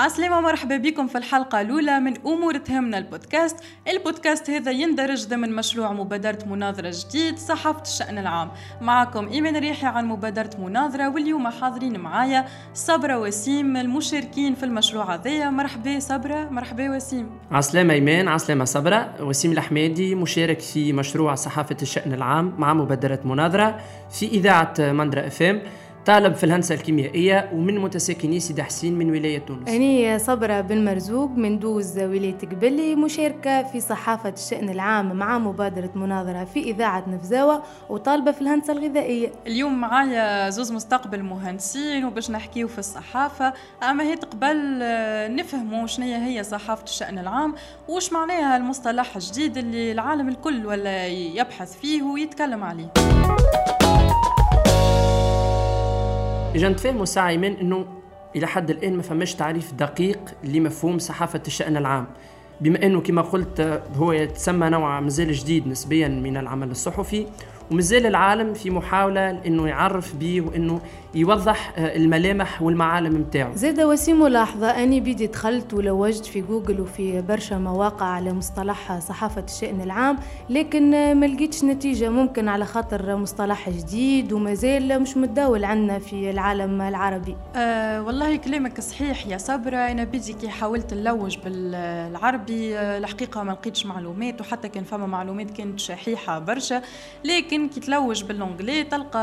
عسلامة مرحبا بكم في الحلقة الأولى من أمور تهمنا البودكاست. البودكاست هذا يندرج ضمن مشروع مبادرة مناظرة جديد صحافة الشأن العام. معكم إيمان ريحي عن مبادرة مناظرة واليوم حاضرين معايا صبرة وسيم المشاركين في المشروع هذايا. مرحبا صبرة مرحبا وسيم. عسلامة إيمان عسلامة صبرة وسيم الحمادي مشارك في مشروع صحافة الشأن العام مع مبادرة مناظرة في إذاعة مندرا إف إم. طالب في الهندسة الكيميائية ومن متساكني سيدي حسين من ولاية تونس. أنا صبرة بن مرزوق من دوز ولاية قبلي مشاركة في صحافة الشأن العام مع مبادرة مناظرة في إذاعة نفزاوة وطالبة في الهندسة الغذائية. اليوم معايا زوز مستقبل مهندسين وباش نحكيو في الصحافة. أما هي قبل آه، نفهموا شنو هي صحافة الشأن العام وش معناها المصطلح الجديد اللي العالم الكل ولا يبحث فيه ويتكلم عليه. اجا نتفاهموا ساعة ايمان إنه إلى حد الآن ما فماش تعريف دقيق لمفهوم صحافة الشأن العام. بما إنه كما قلت هو يتسمى نوع مازال جديد نسبيا من العمل الصحفي ومازال العالم في محاولة إنه يعرف به وإنه يوضح آه، الملامح والمعالم نتاعو زاد وسيم ملاحظة أني بدي دخلت ولوجت في جوجل وفي برشا مواقع على مصطلح صحافة الشأن العام لكن ما لقيتش نتيجة ممكن على خاطر مصطلح جديد ومازال مش متداول عندنا في العالم العربي. أه والله كلامك صحيح يا صبرة. أنا بيدي كي حاولت نلوج بالعربي آه، الحقيقة ما لقيتش معلومات وحتى كان فما معلومات كانت شحيحة برشا لكن كي تلوج باللونجلي تلقى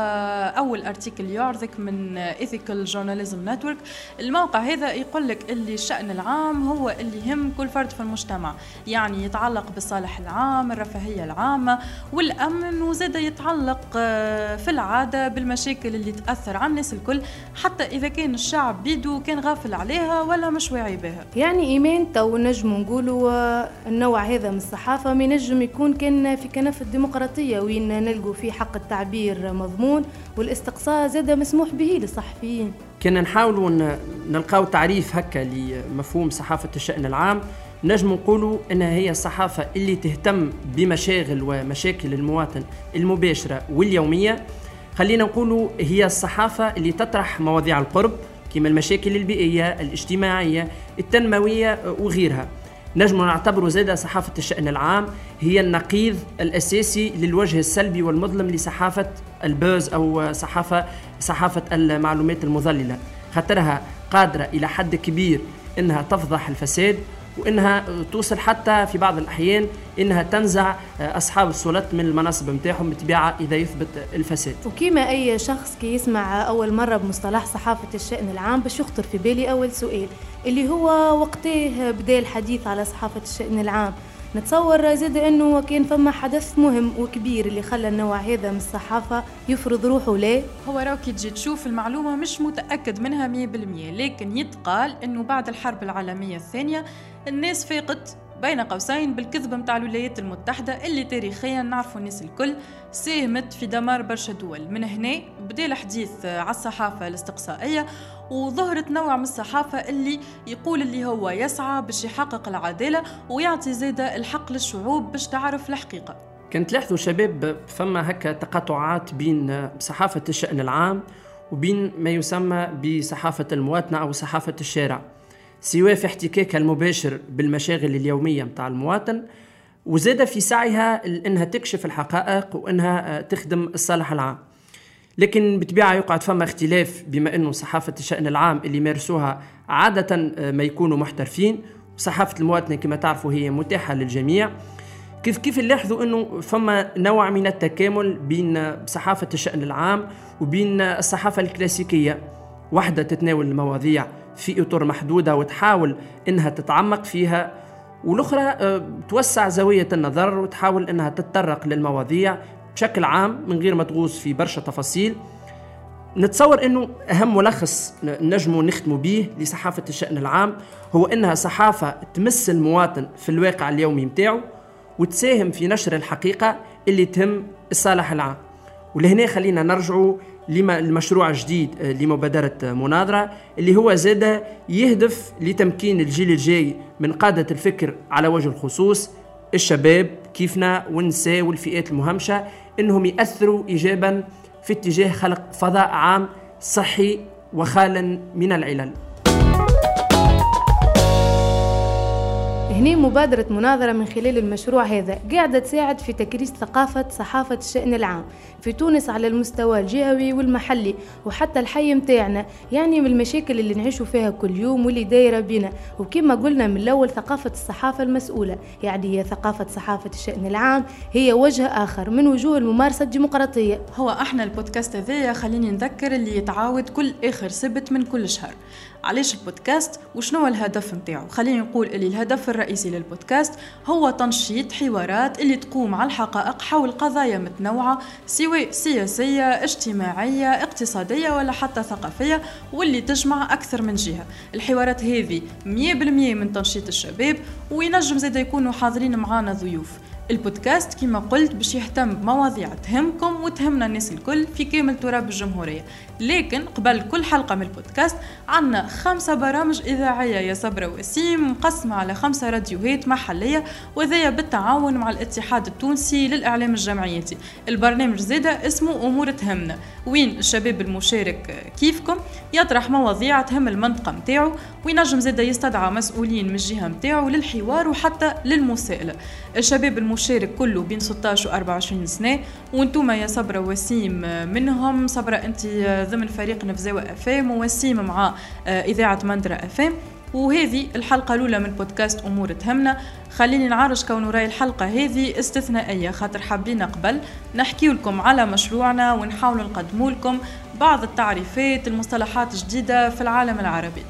أول article يعرضك من Ethical Journalism Network الموقع هذا يقول لك اللي الشأن العام هو اللي يهم كل فرد في المجتمع يعني يتعلق بالصالح العام الرفاهية العامة والأمن وزاد يتعلق آه، في العادة بالمشاكل اللي تأثر على الناس الكل حتى إذا كان الشعب بيدو كان غافل عليها ولا مش واعي بها. يعني إيمان تو نجم نقولوا آه، النوع هذا من الصحافة ما نجم يكون كان في كنف الديمقراطية وين نلقوا فيه حق التعبير مضمون والاستقصاء زاد مسموح مسموح به للصحفيين. كنا نحاولوا نلقاو تعريف هكا لمفهوم صحافة الشأن العام. نجم نقولوا انها هي الصحافة اللي تهتم بمشاغل ومشاكل المواطن المباشرة واليومية. خلينا نقولوا هي الصحافة اللي تطرح مواضيع القرب كما المشاكل البيئية الاجتماعية التنموية وغيرها. نجم نعتبر زادة صحافة الشأن العام هي النقيض الأساسي للوجه السلبي والمظلم لصحافة البوز أو صحافة صحافة المعلومات المضللة خاطرها قادرة إلى حد كبير إنها تفضح الفساد وإنها توصل حتى في بعض الأحيان إنها تنزع أصحاب السلطات من المناصب نتاعهم بطبيعة إذا يثبت الفساد. وكما أي شخص كي يسمع أول مرة بمصطلح صحافة الشأن العام باش يخطر في بالي أول سؤال اللي هو وقتيه بدأ الحديث على صحافة الشأن العام. نتصور زاد إنه كان فما حدث مهم وكبير اللي خلى النوع هذا من الصحافة يفرض روحه ليه هو راك تجي تشوف المعلومة مش متأكد منها 100% لكن يتقال إنه بعد الحرب العالمية الثانية الناس فاقت بين قوسين بالكذبة متاع الولايات المتحدة اللي تاريخيا نعرفوا الناس الكل ساهمت في دمار برشا دول. من هنا بدأ الحديث على الصحافة الاستقصائية وظهرت نوع من الصحافة اللي يقول اللي هو يسعى باش يحقق العدالة ويعطي زادة الحق للشعوب باش تعرف الحقيقة. كنت تلاحظوا شباب فما هكا تقاطعات بين صحافة الشأن العام وبين ما يسمى بصحافة المواطنة أو صحافة الشارع. سواء في احتكاكها المباشر بالمشاغل اليومية متاع المواطن وزاد في سعيها إنها تكشف الحقائق وإنها تخدم الصالح العام. لكن بطبيعة يقعد فما اختلاف بما إنه صحافة الشأن العام اللي يمارسوها عادة ما يكونوا محترفين. وصحافه المواطنة كما تعرفوا هي متاحة للجميع. كيف كيف نلاحظوا إنه فما نوع من التكامل بين صحافة الشأن العام وبين الصحافة الكلاسيكية؟ واحدة تتناول المواضيع في اطر محدودة وتحاول إنها تتعمق فيها والأخرى آه، توسع زاوية النظر وتحاول إنها تتطرق للمواضيع بشكل عام من غير ما تغوص في برشا تفاصيل. نتصور إنه أهم ملخص نجموا نختموا به لصحافة الشأن العام هو إنها صحافة تمس المواطن في الواقع اليومي متاعه وتساهم في نشر الحقيقة اللي تهم الصالح العام. ولهنا خلينا نرجعوا لمشروع جديد آه، لمبادرة مناظرة اللي هو زاد يهدف لتمكين الجيل الجاي من قادة الفكر على وجه الخصوص. الشباب كيفنا والنساء والفئات المهمشة إنهم يأثروا ايجابا في اتجاه خلق فضاء عام صحي وخالا من العلل. هنا مبادرة مناظرة من خلال المشروع هذا قاعدة تساعد في تكريس ثقافة صحافة الشأن العام في تونس على المستوى الجهوي والمحلي وحتى الحي متاعنا يعني من المشاكل اللي نعيشوا فيها كل يوم واللي دايرة بينا. وكما قلنا من الأول ثقافة الصحافة المسؤولة يعني هي ثقافة صحافة الشأن العام هي وجه آخر من وجوه الممارسة الديمقراطية. هو أحنا البودكاست هذايا خليني نذكر اللي يتعاود كل آخر سبت من كل شهر. علاش البودكاست وشنو الهدف نتاعو. خليني نقول اللي الهدف الرئيسي للبودكاست هو تنشيط حوارات اللي تقوم على الحقائق حول قضايا متنوعة سواء سياسية اجتماعية اقتصادية ولا حتى ثقافية واللي تجمع أكثر من جهة. الحوارات هذه 100% من تنشيط الشباب وينجم زاد يكونوا حاضرين معانا ضيوف. البودكاست كما قلت باش يهتم بمواضيع تهمكم وتهمنا الناس الكل في كامل تراب الجمهورية. لكن قبل كل حلقة من البودكاست عنا خمسة برامج إذاعية. يا صبرا وسيم مقسمة على خمسة راديوهات محلية وذي بالتعاون مع الاتحاد التونسي للإعلام الجمعياتي. البرنامج زادة اسمه أمور تهمنا. وين الشباب المشارك كيفكم؟ يطرح مواضيع تهم المنطقة متاعو وينجم زادة يستدعى مسؤولين من الجهة متاعو للحوار وحتى للمساءلة. الشباب المشارك كله بين 16 و 24 سنة. وانتوما يا صبرا وسيم منهم صبرا انت ضمن فريق نفزاوة أفام ووسيم مع إذاعة مندرة أفام. وهذه الحلقة الأولى من بودكاست أمور تهمنا. خليني نعرج كون راي الحلقة هذه استثنائية خاطر حابين قبل. نحكي لكم على مشروعنا ونحاول نقدم لكم بعض التعريفات المصطلحات الجديدة في العالم العربي.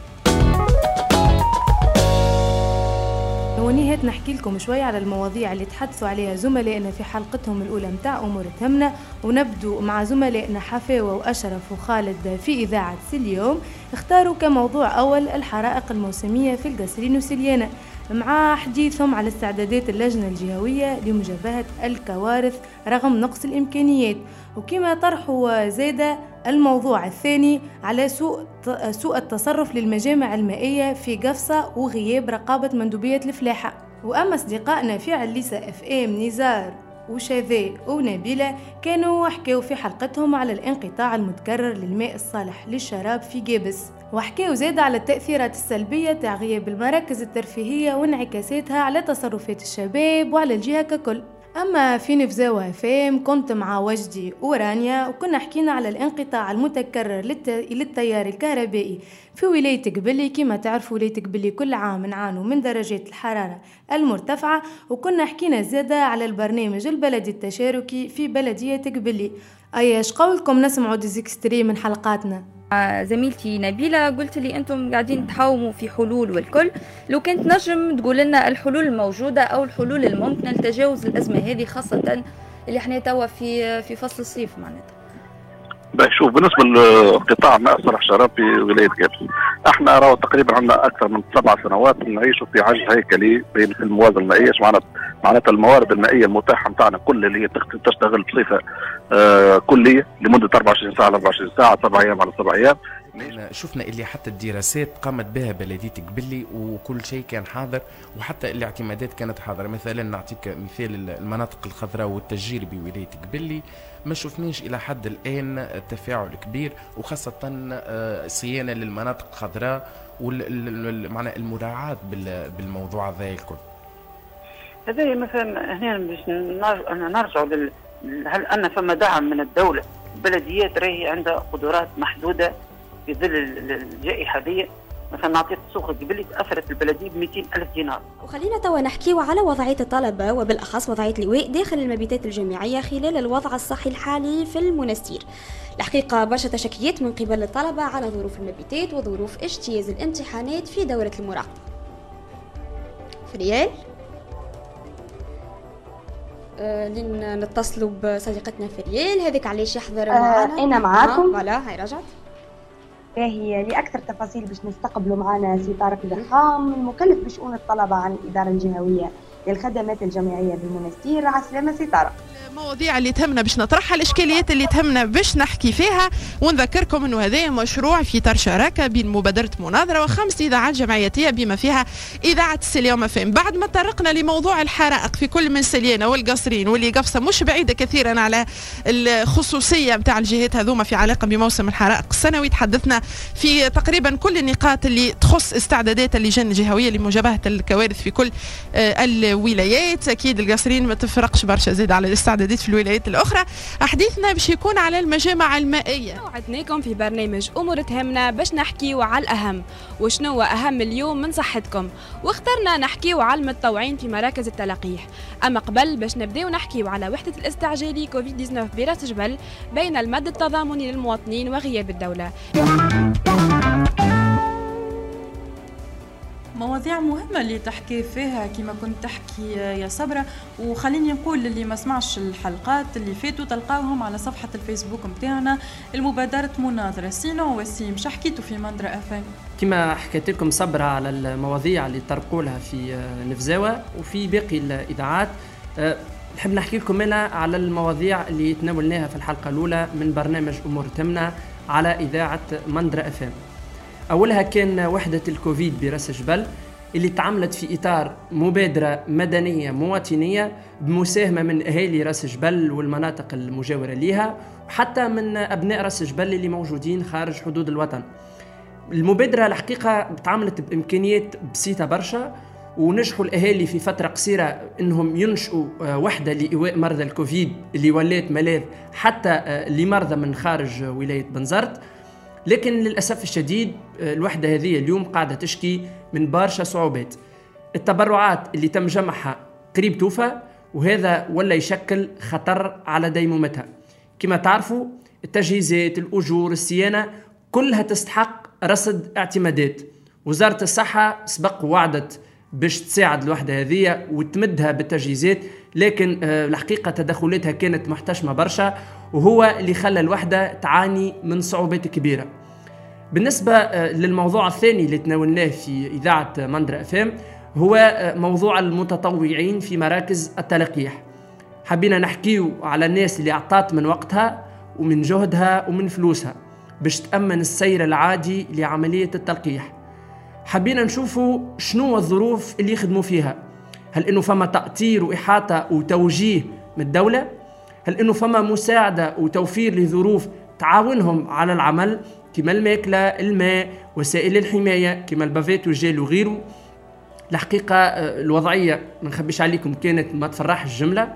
ونهاية نحكي لكم شوية على المواضيع اللي تحدثوا عليها زملائنا في حلقتهم الأولى متاع أمور تهمنا ونبدو مع زملائنا حفاوة وأشرف وخالد في إذاعة سليوم اختاروا كموضوع أول الحرائق الموسمية في القصرين وسليانة مع حديثهم على استعدادات اللجنة الجهوية لمجابهة الكوارث رغم نقص الإمكانيات. وكما طرحوا زادة الموضوع الثاني على سوء سوء التصرف للمجامع المائية في قفصة وغياب رقابة مندوبية الفلاحة. وأما أصدقائنا في عليسة إف إم نزار وشاذي ونبيلة كانوا حكاوا في حلقتهم على الانقطاع المتكرر للماء الصالح للشراب في جيبس وحكاوا زاد على التأثيرات السلبية تاع غياب المراكز الترفيهية وانعكاساتها على تصرفات الشباب وعلى الجهة ككل. أما في نفزاوة فام كنت مع وجدي ورانيا وكنا حكينا على الانقطاع المتكرر للت... للتيار الكهربائي في ولاية قبلي. كما تعرفوا ولاية قبلي كل عام نعانوا من درجات الحرارة المرتفعة وكنا حكينا زادة على البرنامج البلدي التشاركي في بلدية قبلي. أيش قولكم؟ نسمعوا ديزيكستري من حلقاتنا. زميلتي نبيلة قلت لي أنتم قاعدين تحاوموا في حلول والكل. لو كنت نجم تقول لنا الحلول الموجودة أو الحلول الممكنة لتجاوز الأزمة هذه خاصة اللي إحنا توا في في فصل الصيف معناتها. شوف بالنسبة لقطاع ماء صالح شراب في ولاية جابس إحنا راهو تقريبا عندنا أكثر من سبع سنوات نعيشوا في عجز هيكلي بين الموازنة المائية معناتها معناتها الموارد المائية المتاحة نتاعنا كل اللي هي تشتغل بصفة آه كلية لمدة 24 ساعة على 24 ساعة سبع أيام على سبع أيام. شفنا اللي حتى الدراسات قامت بها بلدية قبلي وكل شيء كان حاضر وحتى الاعتمادات كانت حاضرة. مثلا نعطيك مثال المناطق الخضراء والتشجير بولاية قبلي. ما شفناش إلى حد الآن تفاعل كبير وخاصة صيانة للمناطق الخضراء ومعنى المراعاة بالموضوع هذا الكل. هذا مثلا هنا باش نرجعوا لل هل أن فما دعم من الدولة البلديات راهي عندها قدرات محدودة في ظل الجائحة هذه مثلا نعطيك سوق قبل تاثرت البلديه ب 200 ألف دينار. وخلينا توا نحكيو على وضعية الطلبة وبالأخص وضعية اللواء داخل المبيتات الجامعية خلال الوضع الصحي الحالي في المنستير. الحقيقة برشا تشكيات من قبل الطلبة على ظروف المبيتات وظروف اجتياز الامتحانات في دورة المراقبة فريال؟ آه لين نتصلوا بصديقتنا فريال. هذيك علاش يحضر معنا؟ آه أنا معاكم آه voilà هاي رجعت. باهي لأكثر تفاصيل باش نستقبلوا معنا سي طارق الضخام المكلف بشؤون الطلبة عن الإدارة الجهوية للخدمات الجامعية بالمنستير على السلامة سي طارق المواضيع اللي تهمنا باش نطرحها الإشكاليات اللي تهمنا باش نحكي فيها. ونذكركم إنه هذا مشروع في اطار شراكة بين مبادرة مناظرة وخمس إذاعات جمعياتيه بما فيها إذاعة السليوم فين بعد ما طرقنا لموضوع الحرائق في كل من سليانه والقصرين واللي قفصة مش بعيدة كثيرا على الخصوصية نتاع الجهات هذوما في علاقة بموسم الحرائق السنوي. تحدثنا في تقريبا كل النقاط اللي تخص استعدادات اللجان الجهوية لمجابهه الكوارث في كل آه، الولايات. أكيد القصرين ما تفرقش برشا زيد على الاستعدادات في الولايات الأخرى. حديثنا باش يكون على المجامع المائية. وعدناكم في برنامج أمور تهمنا باش نحكيو على الأهم. وشنو أهم اليوم من صحتكم؟ واخترنا نحكيو على المتطوعين في مراكز التلقيح. أما قبل باش نبداو نحكيو على وحدة الاستعجالي كوفيد 19 براس جبل بين المد التضامني للمواطنين وغياب الدولة. مواضيع مهمة اللي تحكي فيها كما كنت تحكي يا صبرة. وخليني نقول للي ما سمعش الحلقات اللي فاتوا تلقاوهم على صفحة الفيسبوك متاعنا المبادرة مناظرة سينو وسيم حكيتوا في مندرة افان كما حكيت لكم صبرة على المواضيع اللي طرقوا لها في نفزاوة وفي باقي الإذاعات أه، نحب نحكي لكم أنا على المواضيع اللي تناولناها في الحلقة الأولى من برنامج أمور تمنى على إذاعة مندرة افام أولها كان وحدة الكوفيد برأس جبل اللي تعملت في إطار مبادرة مدنية مواطنية بمساهمة من أهالي رأس جبل والمناطق المجاورة لها وحتى من أبناء رأس جبل اللي موجودين خارج حدود الوطن. المبادرة الحقيقة تعاملت بإمكانيات بسيطة برشا ونجحوا الأهالي في فترة قصيرة إنهم ينشئوا آه، وحدة لإيواء مرضى الكوفيد اللي ولات ملاذ حتى آه، لمرضى من خارج ولاية بنزرت. لكن للأسف الشديد آه، الوحدة هذه اليوم قاعدة تشكي من برشا صعوبات. التبرعات اللي تم جمعها قريب توفى وهذا ولا يشكل خطر على ديمومتها. كما تعرفوا التجهيزات الأجور الصيانة كلها تستحق رصد اعتمادات. وزارة الصحة سبق وعدت باش تساعد الوحدة هذه وتمدها بالتجهيزات لكن آه، الحقيقة تدخلاتها كانت محتشمة برشا وهو اللي خلى الوحدة تعاني من صعوبات كبيرة. بالنسبة آه، للموضوع الثاني اللي تناولناه في إذاعة مندرا أفام هو آه، موضوع المتطوعين في مراكز التلقيح. حبينا نحكيو على الناس اللي أعطت من وقتها ومن جهدها ومن فلوسها باش تأمن السير العادي لعملية التلقيح. حبينا نشوفوا شنو الظروف اللي يخدموا فيها. هل إنه فما تأطير وإحاطة وتوجيه من الدولة؟ هل إنه فما مساعدة وتوفير لظروف تعاونهم على العمل كما الماكلة الماء وسائل الحماية كما البافيت والجيل وغيره. الحقيقة آه، الوضعية ما نخبيش عليكم كانت ما تفرح الجملة.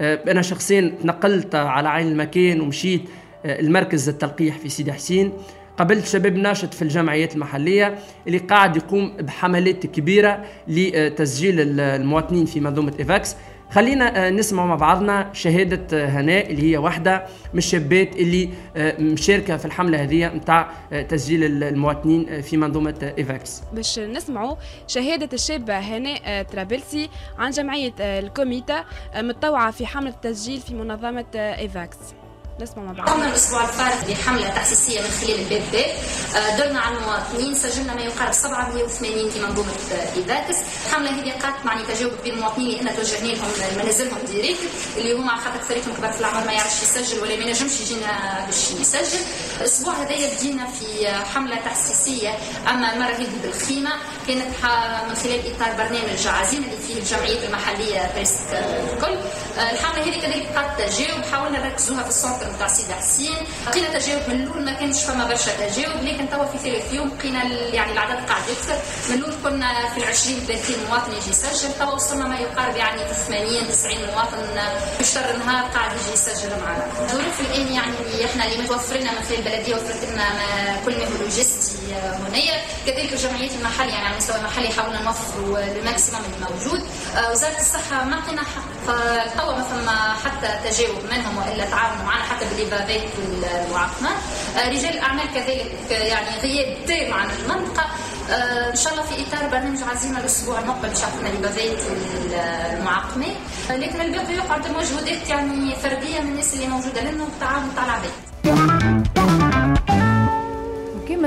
آه، أنا شخصيا تنقلت على عين المكان ومشيت آه، المركز التلقيح في سيدي حسين. قابلت شباب ناشط في الجمعيات المحلية اللي قاعد يقوم بحملات كبيرة لتسجيل المواطنين في منظومة إيفاكس. خلينا آه، نسمع مع بعضنا شهادة آه، هناء اللي هي واحدة من الشابات اللي آه، مشاركة في الحملة هذه نتاع تسجيل المواطنين في منظومة إيفاكس. باش نسمعوا شهادة الشابة هناء ترابلسي عن جمعية الكوميتا متطوعة في حملة التسجيل في منظمة إيفاكس. نسمع مع بعض. قمنا الأسبوع الفارط بحملة تحسيسيه من خلال الباب باب آه، درنا على المواطنين سجلنا ما يقارب 780 في منظومه ايفاكس الحمله هذه لقات معناها تجاوب بين المواطنين إحنا توجهنا لهم منازلهم directe اللي هما خاطر فريقهم كبار في العمر ما يعرفش يسجل ولا ما ينجمش يجينا باش يسجل. الأسبوع هذايا بدينا في حملة تحسيسيه أما المرة هذه بالخيمة كانت من خلال إطار برنامج عزيمة اللي فيه الجمعيات المحلية presque الكل. آه، الحملة هذه كذلك لقات تجاوب حاولنا نركزوها في ال centre نتاع سيدي حسين. لقينا تجاوب من الأول ما كانش فما برشا تجاوب لكن توا في ثالث يوم لقينا يعني العدد قاعد يكثر من الأول كنا في ال 20 30 مواطن يجي يسجل توا وصلنا ما يقارب يعني 80 90 مواطن في شهر نهار قاعد يجي يسجل معنا. الظروف الآن يعني إحنا اللي متوفر لنا من خلال البلدية وفرت لنا كل ما هو لوجستي. هنايا كذلك الجمعيات المحليه يعني على المستوى المحلي حاولنا نوفروا ال maximum الموجود. آه، وزارة الصحة ما عطينا حق فتوا ما فما حتى تجاوب منهم وإلا تعاونوا معنا حتى ب les bavettes والمعقمات آه، رجال الاعمال كذلك يعني غياب تام عن المنطقة. آه، إن شاء الله في إطار برنامج عزيمة الأسبوع المقبل باش عطينا les bavettes والمعقمات لكن الباقي يقعد مجهودات يعني فردية من الناس اللي موجودة لنا والتعاون تاع العباد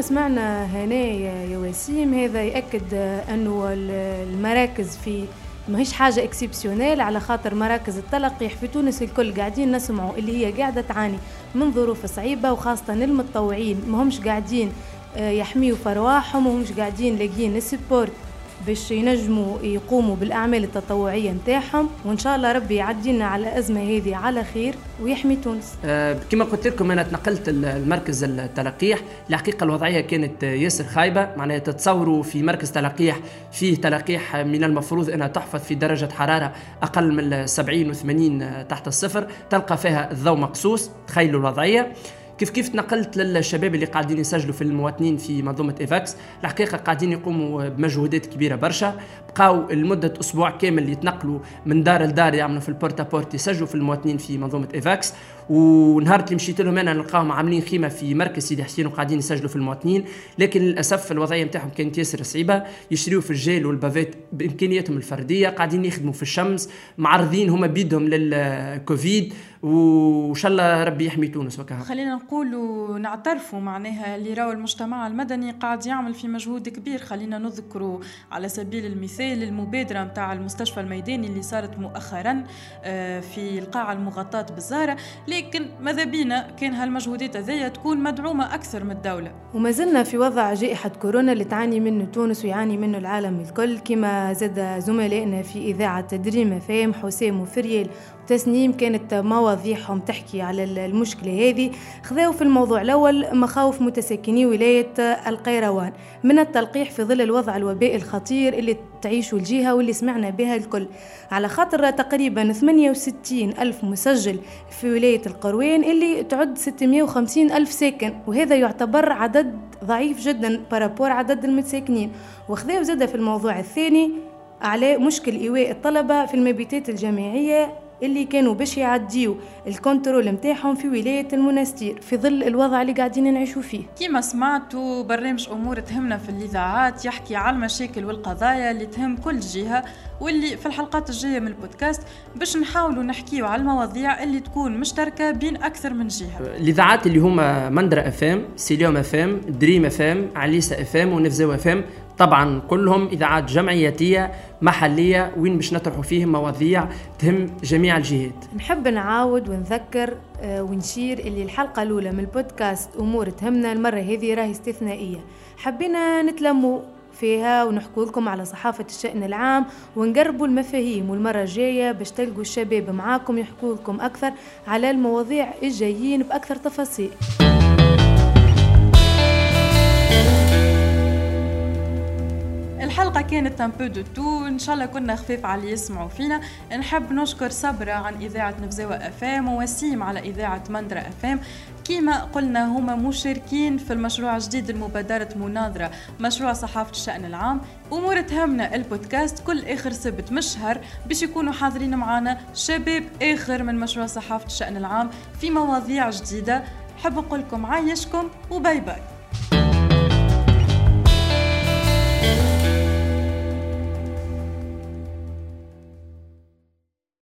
سمعنا هنا يا وسيم هذا يأكد أنه المراكز في ماهيش حاجة exceptionnelle على خاطر مراكز التلقيح في تونس الكل قاعدين نسمعوا اللي هي قاعدة تعاني من ظروف صعيبة وخاصة المتطوعين ماهمش قاعدين آه، يحميوا في أرواحهم ومش قاعدين لاقيين السبورت باش ينجموا يقوموا بالأعمال التطوعية نتاعهم وإن شاء الله ربي يعدينا على الأزمة هذه على خير ويحمي تونس. أه كما قلت لكم أنا تنقلت المركز التلقيح. الحقيقة الوضعية كانت ياسر خايبة. معناها تتصوروا في مركز تلقيح فيه تلقيح من المفروض أنها تحفظ في درجة حرارة أقل من 70 و80 تحت الصفر. تلقى فيها الضوء مقصوص. تخيلوا الوضعية. كيف كيف تنقلت للشباب اللي قاعدين يسجلوا في المواطنين في منظومة إيفاكس؟ الحقيقة قاعدين يقوموا بمجهودات كبيرة برشا. بقاو لمدة أسبوع كامل يتنقلوا من دار لدار يعملوا في ال porte à porte يسجلوا في المواطنين في منظومة إيفاكس. ونهار اللي مشيت لهم أنا نلقاهم عاملين خيمة في مركز سيدي حسين وقاعدين يسجلوا في المواطنين لكن للأسف الوضعية نتاعهم كانت ياسر صعيبة يشريوا في الجيل والبافيت بإمكانياتهم الفردية قاعدين يخدموا في الشمس معرضين هما بيدهم للكوفيد وإن شاء الله ربي يحمي تونس وكها خلينا نقولوا نعترفوا معناها اللي راهو المجتمع المدني قاعد يعمل في مجهود كبير. خلينا نذكروا على سبيل المثال المبادرة نتاع المستشفى الميداني اللي صارت مؤخرا آه، في القاعه المغطاة بالزهرة. لكن ماذا بينا؟ كان هالمجهودات هذيا تكون مدعومة أكثر من الدولة. وما زلنا في وضع جائحة كورونا اللي تعاني منه تونس ويعاني منه العالم الكل كما زاد زملائنا في إذاعة Dream FM حسام وفريال. تسنيم كانت مواضيعهم تحكي على المشكلة هذه. خذاو في الموضوع الأول مخاوف متساكني ولاية القيروان. من التلقيح في ظل الوضع الوبائي الخطير اللي تعيشه الجهة واللي سمعنا بها الكل. على خاطر تقريبا 68 ألف مسجل في ولاية القيروان اللي تعد 650 ألف ساكن وهذا يعتبر عدد ضعيف جدا par rapport عدد المتساكنين. وخذاو زاد في الموضوع الثاني على مشكل إيواء الطلبة في المبيتات الجامعية اللي كانوا باش يعديو ال contrôle نتاعهم في ولاية المنستير في ظل الوضع اللي قاعدين نعيشوا فيه. كيما سمعتوا برنامج أمور تهمنا في الإذاعات يحكي على المشاكل والقضايا اللي تهم كل جهة واللي في الحلقات الجاية من البودكاست باش نحاولوا نحكيو على المواضيع اللي تكون مشتركة بين أكثر من جهة. الاذاعات اللي هما مندرا FM سيليوم FM دريم FM عليسا FM ونفزاوة FM طبعا كلهم إذاعات جمعياتية محلية وين باش نطرحوا فيهم مواضيع تهم جميع الجهات. نحب نعاود ونذكر آه، ونشير اللي الحلقة الأولى من البودكاست أمور تهمنا المرة هذه راهي استثنائية. حبينا نتلموا. فيها ونحكوا لكم على صحافة الشأن العام ونقربوا المفاهيم والمرة الجاية باش تلقوا الشباب معاكم يحكوا لكم أكثر على المواضيع الجايين بأكثر تفاصيل. الحلقة كانت un peu de tout إن شاء الله كنا خفيف على اللي يسمعوا فينا. نحب نشكر صبرة عن إذاعة نفزاوة FM ووسيم على إذاعة مندرة FM. كيما قلنا هما مشاركين في المشروع الجديد المبادرة مناظرة مشروع صحافة الشأن العام. أمور تهمنا البودكاست كل آخر سبت مش شهر باش يكونوا حاضرين معنا شباب آخر من مشروع صحافة الشأن العام في مواضيع جديدة. حب نقول لكم عايشكم وباي باي.